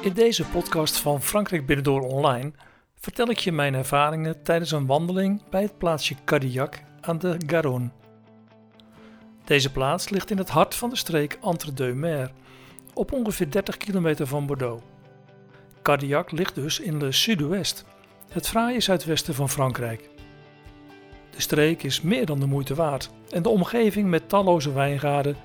In deze podcast van Frankrijk Binnendoor Online vertel ik je mijn ervaringen tijdens een wandeling bij het plaatsje Cadillac aan de Garonne. Deze plaats ligt in het hart van de streek Entre-deux-Mers, op ongeveer 30 kilometer van Bordeaux. Cadillac ligt dus in le Sud-Ouest, het fraaie zuidwesten van Frankrijk. De streek is meer dan de moeite waard en de omgeving met talloze wijngaarden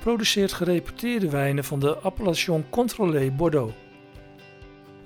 produceert gereputeerde wijnen van de Appellation Contrôlée Bordeaux.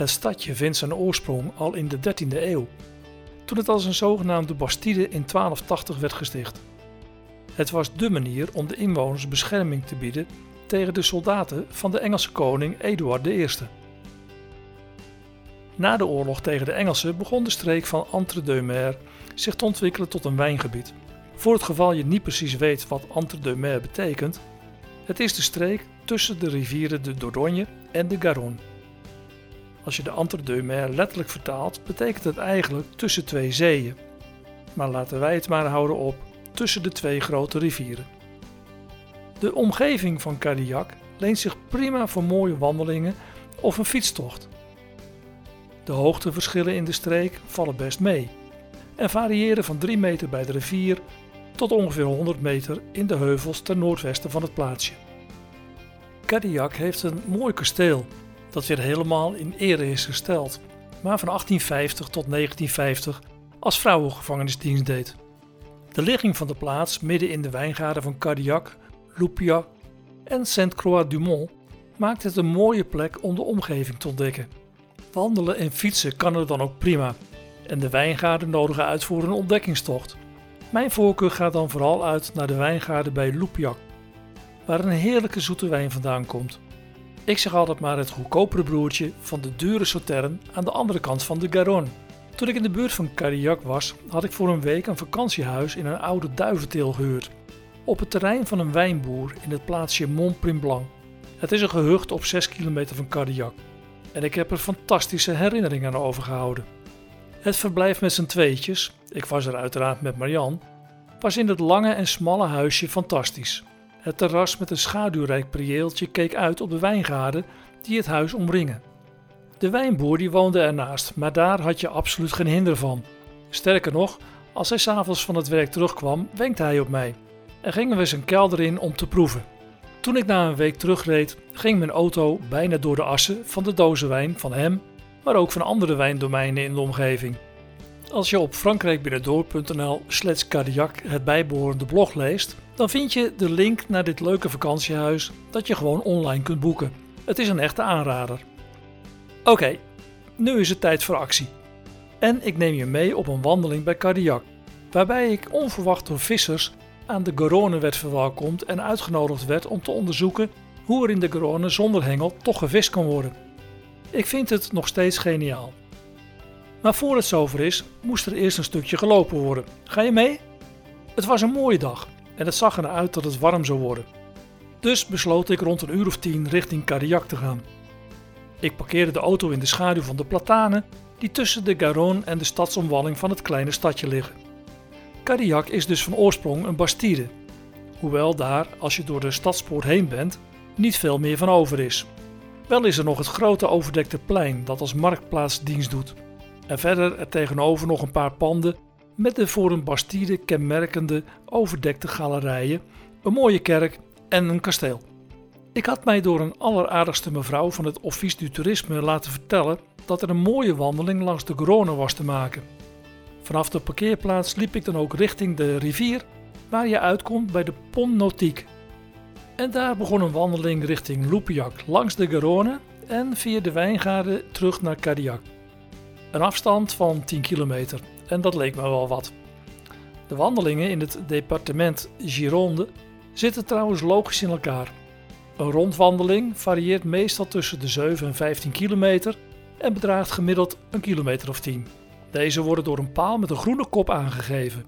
Het stadje vindt zijn oorsprong al in de 13e eeuw, toen het als een zogenaamde bastide in 1280 werd gesticht. Het was dé manier om de inwoners bescherming te bieden tegen de soldaten van de Engelse koning Eduard I. Na de oorlog tegen de Engelsen begon de streek van Entre-deux-Mers zich te ontwikkelen tot een wijngebied. Voor het geval je niet precies weet wat Entre-deux-Mers betekent, het is de streek tussen de rivieren de Dordogne en de Garonne. Als je de Entre-deux-Mers letterlijk vertaalt, betekent het eigenlijk tussen twee zeeën. Maar laten wij het maar houden op tussen de twee grote rivieren. De omgeving van Cadillac leent zich prima voor mooie wandelingen of een fietstocht. De hoogteverschillen in de streek vallen best mee en variëren van 3 meter bij de rivier tot ongeveer 100 meter in de heuvels ten noordwesten van het plaatsje. Cadillac heeft een mooi kasteel dat weer helemaal in ere is gesteld, maar van 1850 tot 1950 als vrouwengevangenisdienst deed. De ligging van de plaats midden in de wijngaarden van Cadillac, Loupiac en Saint-Croix-du-Mont maakt het een mooie plek om de omgeving te ontdekken. Wandelen en fietsen kan er dan ook prima en de wijngaarden nodigen uit voor een ontdekkingstocht. Mijn voorkeur gaat dan vooral uit naar de wijngaarden bij Loupiac, waar een heerlijke zoete wijn vandaan komt. Ik zeg altijd maar het goedkopere broertje van de dure Sautern aan de andere kant van de Garonne. Toen ik in de buurt van Cadillac was, had ik voor een week een vakantiehuis in een oude duiventeel gehuurd. Op het terrein van een wijnboer in het plaatsje Mont-Primblanc. Het is een gehucht op 6 kilometer van Cadillac. En ik heb er fantastische herinneringen aan overgehouden. Het verblijf met z'n tweetjes, ik was er uiteraard met Marian, was in het lange en smalle huisje fantastisch. Het terras met een schaduwrijk prieeltje keek uit op de wijngaarden die het huis omringen. De wijnboer die woonde ernaast, maar daar had je absoluut geen hinder van. Sterker nog, als hij s'avonds van het werk terugkwam, wenkte hij op mij en gingen we zijn kelder in om te proeven. Toen ik na een week terugreed, ging mijn auto bijna door de assen van de dozen wijn van hem, maar ook van andere wijndomeinen in de omgeving. Als je op frankrijkbinnendoor.nl slash het bijbehorende blog leest, dan vind je de link naar dit leuke vakantiehuis dat je gewoon online kunt boeken. Het is een echte aanrader. Oké, nu is het tijd voor actie. En ik neem je mee op een wandeling bij Cadillac, waarbij ik onverwacht door vissers aan de Garonne werd verwelkomd en uitgenodigd werd om te onderzoeken hoe er in de Garonne zonder hengel toch gevist kan worden. Ik vind het nog steeds geniaal. Maar voor het zover is, moest er eerst een stukje gelopen worden. Ga je mee? Het was een mooie dag en het zag ernaar uit dat het warm zou worden. Dus besloot ik rond een uur of tien richting Cadillac te gaan. Ik parkeerde de auto in de schaduw van de platanen die tussen de Garonne en de stadsomwalling van het kleine stadje liggen. Cadillac is dus van oorsprong een bastide, hoewel daar, als je door de stadspoort heen bent, niet veel meer van over is. Wel is er nog het grote overdekte plein dat als marktplaats dienst doet. En verder er tegenover nog een paar panden met de voor een bastide kenmerkende overdekte galerijen, een mooie kerk en een kasteel. Ik had mij door een alleraardigste mevrouw van het Office du Tourisme laten vertellen dat er een mooie wandeling langs de Garonne was te maken. Vanaf de parkeerplaats liep ik dan ook richting de rivier, waar je uitkomt bij de Pont Nautique. En daar begon een wandeling richting Loupiac langs de Garonne en via de wijngaarden terug naar Cadillac. Een afstand van 10 kilometer en dat leek me wel wat. De wandelingen in het departement Gironde zitten trouwens logisch in elkaar. Een rondwandeling varieert meestal tussen de 7 en 15 kilometer en bedraagt gemiddeld een kilometer of 10. Deze worden door een paal met een groene kop aangegeven.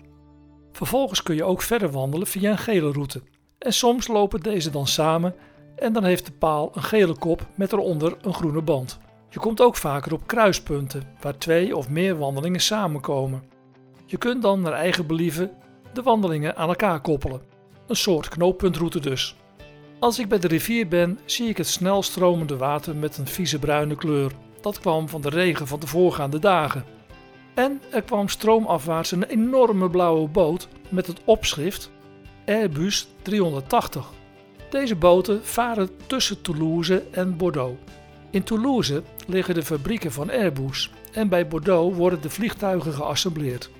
Vervolgens kun je ook verder wandelen via een gele route. En soms lopen deze dan samen en dan heeft de paal een gele kop met eronder een groene band. Je komt ook vaker op kruispunten waar twee of meer wandelingen samenkomen. Je kunt dan naar eigen believen de wandelingen aan elkaar koppelen. Een soort knooppuntroute dus. Als ik bij de rivier ben, zie ik het snel stromende water met een vieze bruine kleur. Dat kwam van de regen van de voorgaande dagen. En er kwam stroomafwaarts een enorme blauwe boot met het opschrift Airbus 380. Deze boten varen tussen Toulouse en Bordeaux. In Toulouse liggen de fabrieken van Airbus en bij Bordeaux worden de vliegtuigen geassembleerd.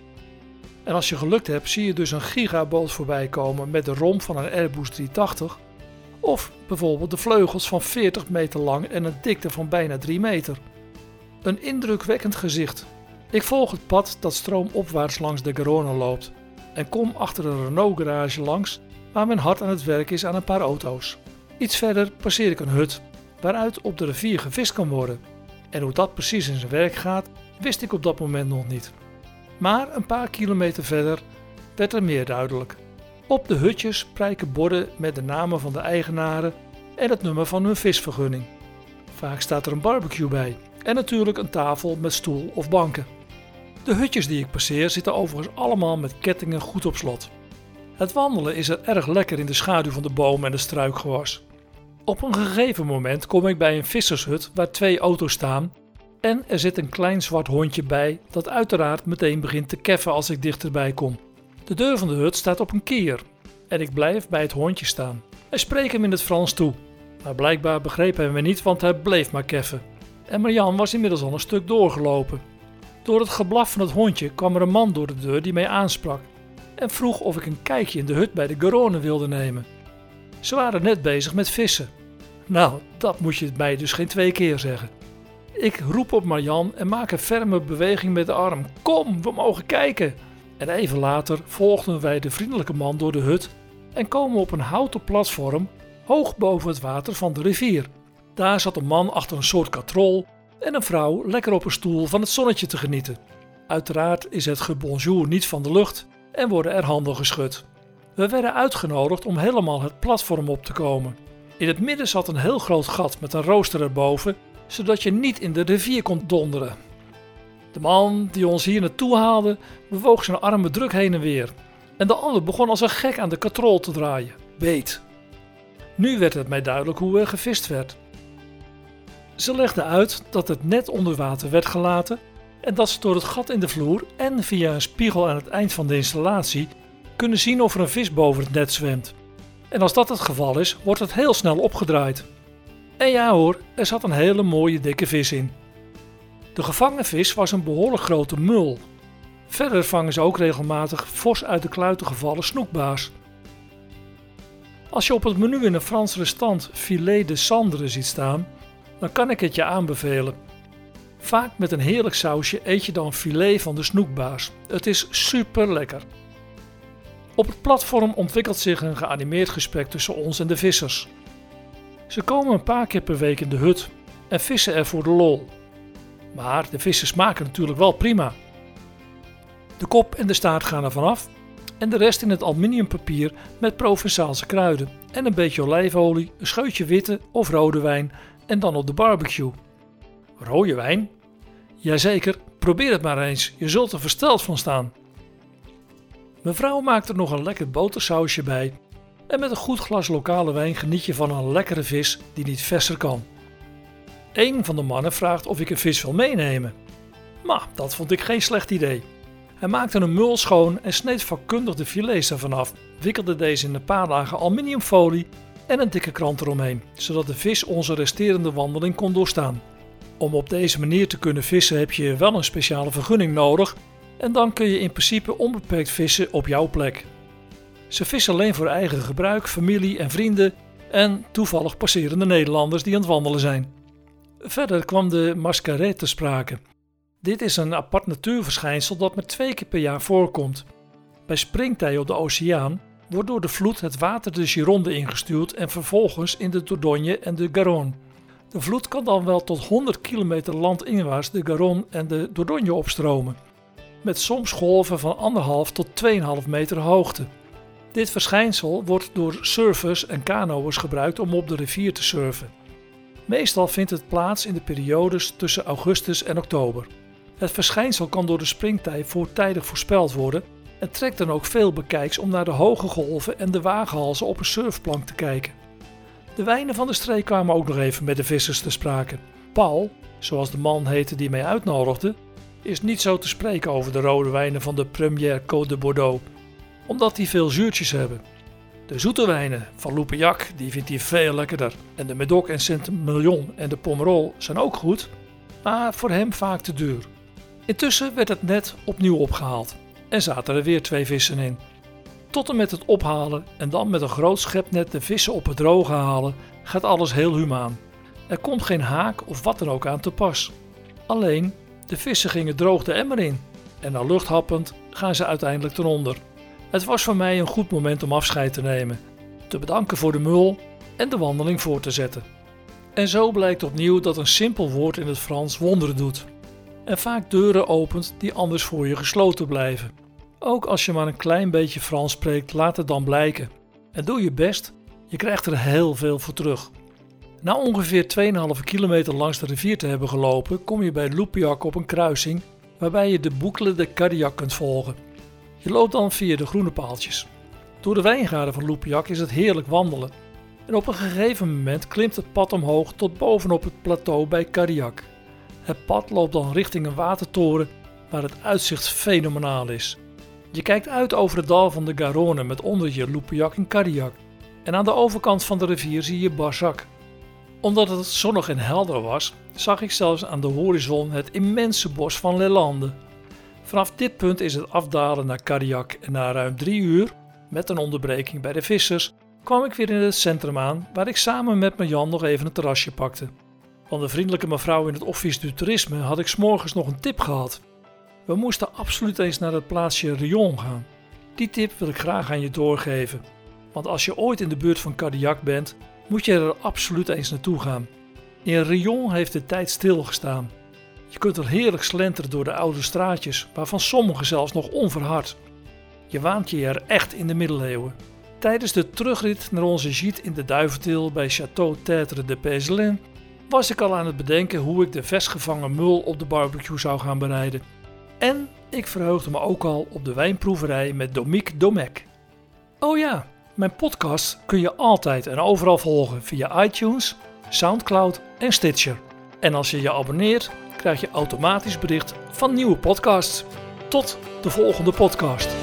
En als je gelukt hebt, zie je dus een gigaboot voorbij komen met de romp van een Airbus 380 of bijvoorbeeld de vleugels van 40 meter lang en een dikte van bijna 3 meter. Een indrukwekkend gezicht. Ik volg het pad dat stroomopwaarts langs de Garonne loopt en kom achter een Renault garage langs waar men hard aan het werk is aan een paar auto's. Iets verder passeer ik een hut waaruit op de rivier gevist kan worden. En hoe dat precies in zijn werk gaat, wist ik op dat moment nog niet. Maar een paar kilometer verder werd er meer duidelijk. Op de hutjes prijken borden met de namen van de eigenaren en het nummer van hun visvergunning. Vaak staat er een barbecue bij en natuurlijk een tafel met stoel of banken. De hutjes die ik passeer zitten overigens allemaal met kettingen goed op slot. Het wandelen is er erg lekker in de schaduw van de bomen en de struikgewas. Op een gegeven moment kom ik bij een vissershut waar twee auto's staan en er zit een klein zwart hondje bij dat uiteraard meteen begint te keffen als ik dichterbij kom. De deur van de hut staat op een kier en ik blijf bij het hondje staan. Hij spreekt hem in het Frans toe, maar blijkbaar begreep hij me niet, want hij bleef maar keffen. En Marjan was inmiddels al een stuk doorgelopen. Door het geblaf van het hondje kwam er een man door de deur die mij aansprak en vroeg of ik een kijkje in de hut bij de Garonne wilde nemen. Ze waren net bezig met vissen. Nou, dat moet je mij dus geen twee keer zeggen. Ik roep op Marjan en maak een ferme beweging met de arm. Kom, we mogen kijken. En even later volgden wij de vriendelijke man door de hut en komen op een houten platform hoog boven het water van de rivier. Daar zat een man achter een soort katrol en een vrouw lekker op een stoel van het zonnetje te genieten. Uiteraard is het gebonjour niet van de lucht en worden er handen geschud. We werden uitgenodigd om helemaal het platform op te komen. In het midden zat een heel groot gat met een rooster erboven, zodat je niet in de rivier kon donderen. De man die ons hier naartoe haalde, bewoog zijn armen druk heen en weer. En de ander begon als een gek aan de katrol te draaien. Beet. Nu werd het mij duidelijk hoe er gevist werd. Ze legde uit dat het net onder water werd gelaten en dat ze door het gat in de vloer en via een spiegel aan het eind van de installatie kunnen zien of er een vis boven het net zwemt. En als dat het geval is, wordt het heel snel opgedraaid. En ja hoor, er zat een hele mooie dikke vis in. De gevangen vis was een behoorlijk grote mul. Verder vangen ze ook regelmatig fors uit de kluiten gevallen snoekbaars. Als je op het menu in een Frans restaurant filet de cendre ziet staan, dan kan ik het je aanbevelen. Vaak met een heerlijk sausje eet je dan filet van de snoekbaars. Het is super lekker. Op het platform ontwikkelt zich een geanimeerd gesprek tussen ons en de vissers. Ze komen een paar keer per week in de hut en vissen er voor de lol. Maar de vissen smaken natuurlijk wel prima. De kop en de staart gaan er vanaf en de rest in het aluminiumpapier met Provençaalse kruiden en een beetje olijfolie, een scheutje witte of rode wijn en dan op de barbecue. Rode wijn? Jazeker, probeer het maar eens, je zult er versteld van staan. Mevrouw maakt er nog een lekker botersausje bij en met een goed glas lokale wijn geniet je van een lekkere vis die niet verser kan. Een van de mannen vraagt of ik een vis wil meenemen. Maar dat vond ik geen slecht idee. Hij maakte een mul schoon en sneed vakkundig de filets ervan af, wikkelde deze in een paar lagen aluminiumfolie en een dikke krant eromheen, zodat de vis onze resterende wandeling kon doorstaan. Om op deze manier te kunnen vissen heb je wel een speciale vergunning nodig en dan kun je in principe onbeperkt vissen op jouw plek. Ze vissen alleen voor eigen gebruik, familie en vrienden en toevallig passerende Nederlanders die aan het wandelen zijn. Verder kwam de mascaret te sprake. Dit is een apart natuurverschijnsel dat maar twee keer per jaar voorkomt. Bij springtij op de oceaan wordt door de vloed het water de Gironde ingestuurd en vervolgens in de Dordogne en de Garonne. De vloed kan dan wel tot 100 kilometer landinwaarts de Garonne en de Dordogne opstromen, met soms golven van 1,5 tot 2,5 meter hoogte. Dit verschijnsel wordt door surfers en kanoërs gebruikt om op de rivier te surfen. Meestal vindt het plaats in de periodes tussen augustus en oktober. Het verschijnsel kan door de springtij voortijdig voorspeld worden en trekt dan ook veel bekijks om naar de hoge golven en de waaghalzen op een surfplank te kijken. De wijnen van de streek kwamen ook nog even met de vissers te sprake. Paul, zoals de man heette die mij uitnodigde, is niet zo te spreken over de rode wijnen van de Premier Côte de Bordeaux, omdat die veel zuurtjes hebben. De zoete wijnen van Loupiac die vindt hij veel lekkerder. En de Medoc en Saint-Emilion en de Pomerol zijn ook goed, maar voor hem vaak te duur. Intussen werd het net opnieuw opgehaald en zaten er weer twee vissen in. Tot en met het ophalen en dan met een groot schepnet de vissen op het droge halen gaat alles heel humaan. Er komt geen haak of wat dan ook aan te pas. Alleen, de vissen gingen droog de emmer in en na lucht happend gaan ze uiteindelijk ten onder. Het was voor mij een goed moment om afscheid te nemen, te bedanken voor de mul en de wandeling voor te zetten. En zo blijkt opnieuw dat een simpel woord in het Frans wonderen doet. En vaak deuren opent die anders voor je gesloten blijven. Ook als je maar een klein beetje Frans spreekt, laat het dan blijken. En doe je best, je krijgt er heel veel voor terug. Na ongeveer 2,5 kilometer langs de rivier te hebben gelopen, kom je bij Loupiac op een kruising waarbij je de Boucle de Cardiac kunt volgen. Je loopt dan via de groene paaltjes. Door de wijngaarden van Loupiac is het heerlijk wandelen. En op een gegeven moment klimt het pad omhoog tot bovenop het plateau bij Cardiac. Het pad loopt dan richting een watertoren waar het uitzicht fenomenaal is. Je kijkt uit over het dal van de Garonne met onder je Loupiac en Cardiac. En aan de overkant van de rivier zie je Barsac. Omdat het zonnig en helder was, zag ik zelfs aan de horizon het immense bos van Lelande. Vanaf dit punt is het afdalen naar Cardiac en na ruim drie uur, met een onderbreking bij de vissers, kwam ik weer in het centrum aan waar ik samen met mijn Jan nog even een terrasje pakte. Van de vriendelijke mevrouw in het Office du Toerisme had ik s'morgens nog een tip gehad. We moesten absoluut eens naar het plaatsje Rion gaan. Die tip wil ik graag aan je doorgeven. Want als je ooit in de buurt van Cardiac bent, moet je er absoluut eens naartoe gaan. In Rion heeft de tijd stilgestaan. Je kunt er heerlijk slenteren door de oude straatjes, waarvan sommige zelfs nog onverhard. Je waant je er echt in de middeleeuwen. Tijdens de terugrit naar onze gîte in de Duiventil bij Château Tertre de Pézelin was ik al aan het bedenken hoe ik de vestgevangen mul op de barbecue zou gaan bereiden. En ik verheugde me ook al op de wijnproeverij met Dominique Domecq. Oh ja, mijn podcast kun je altijd en overal volgen via iTunes, Soundcloud en Stitcher. En als je je abonneert, krijg je automatisch bericht van nieuwe podcasts. Tot de volgende podcast.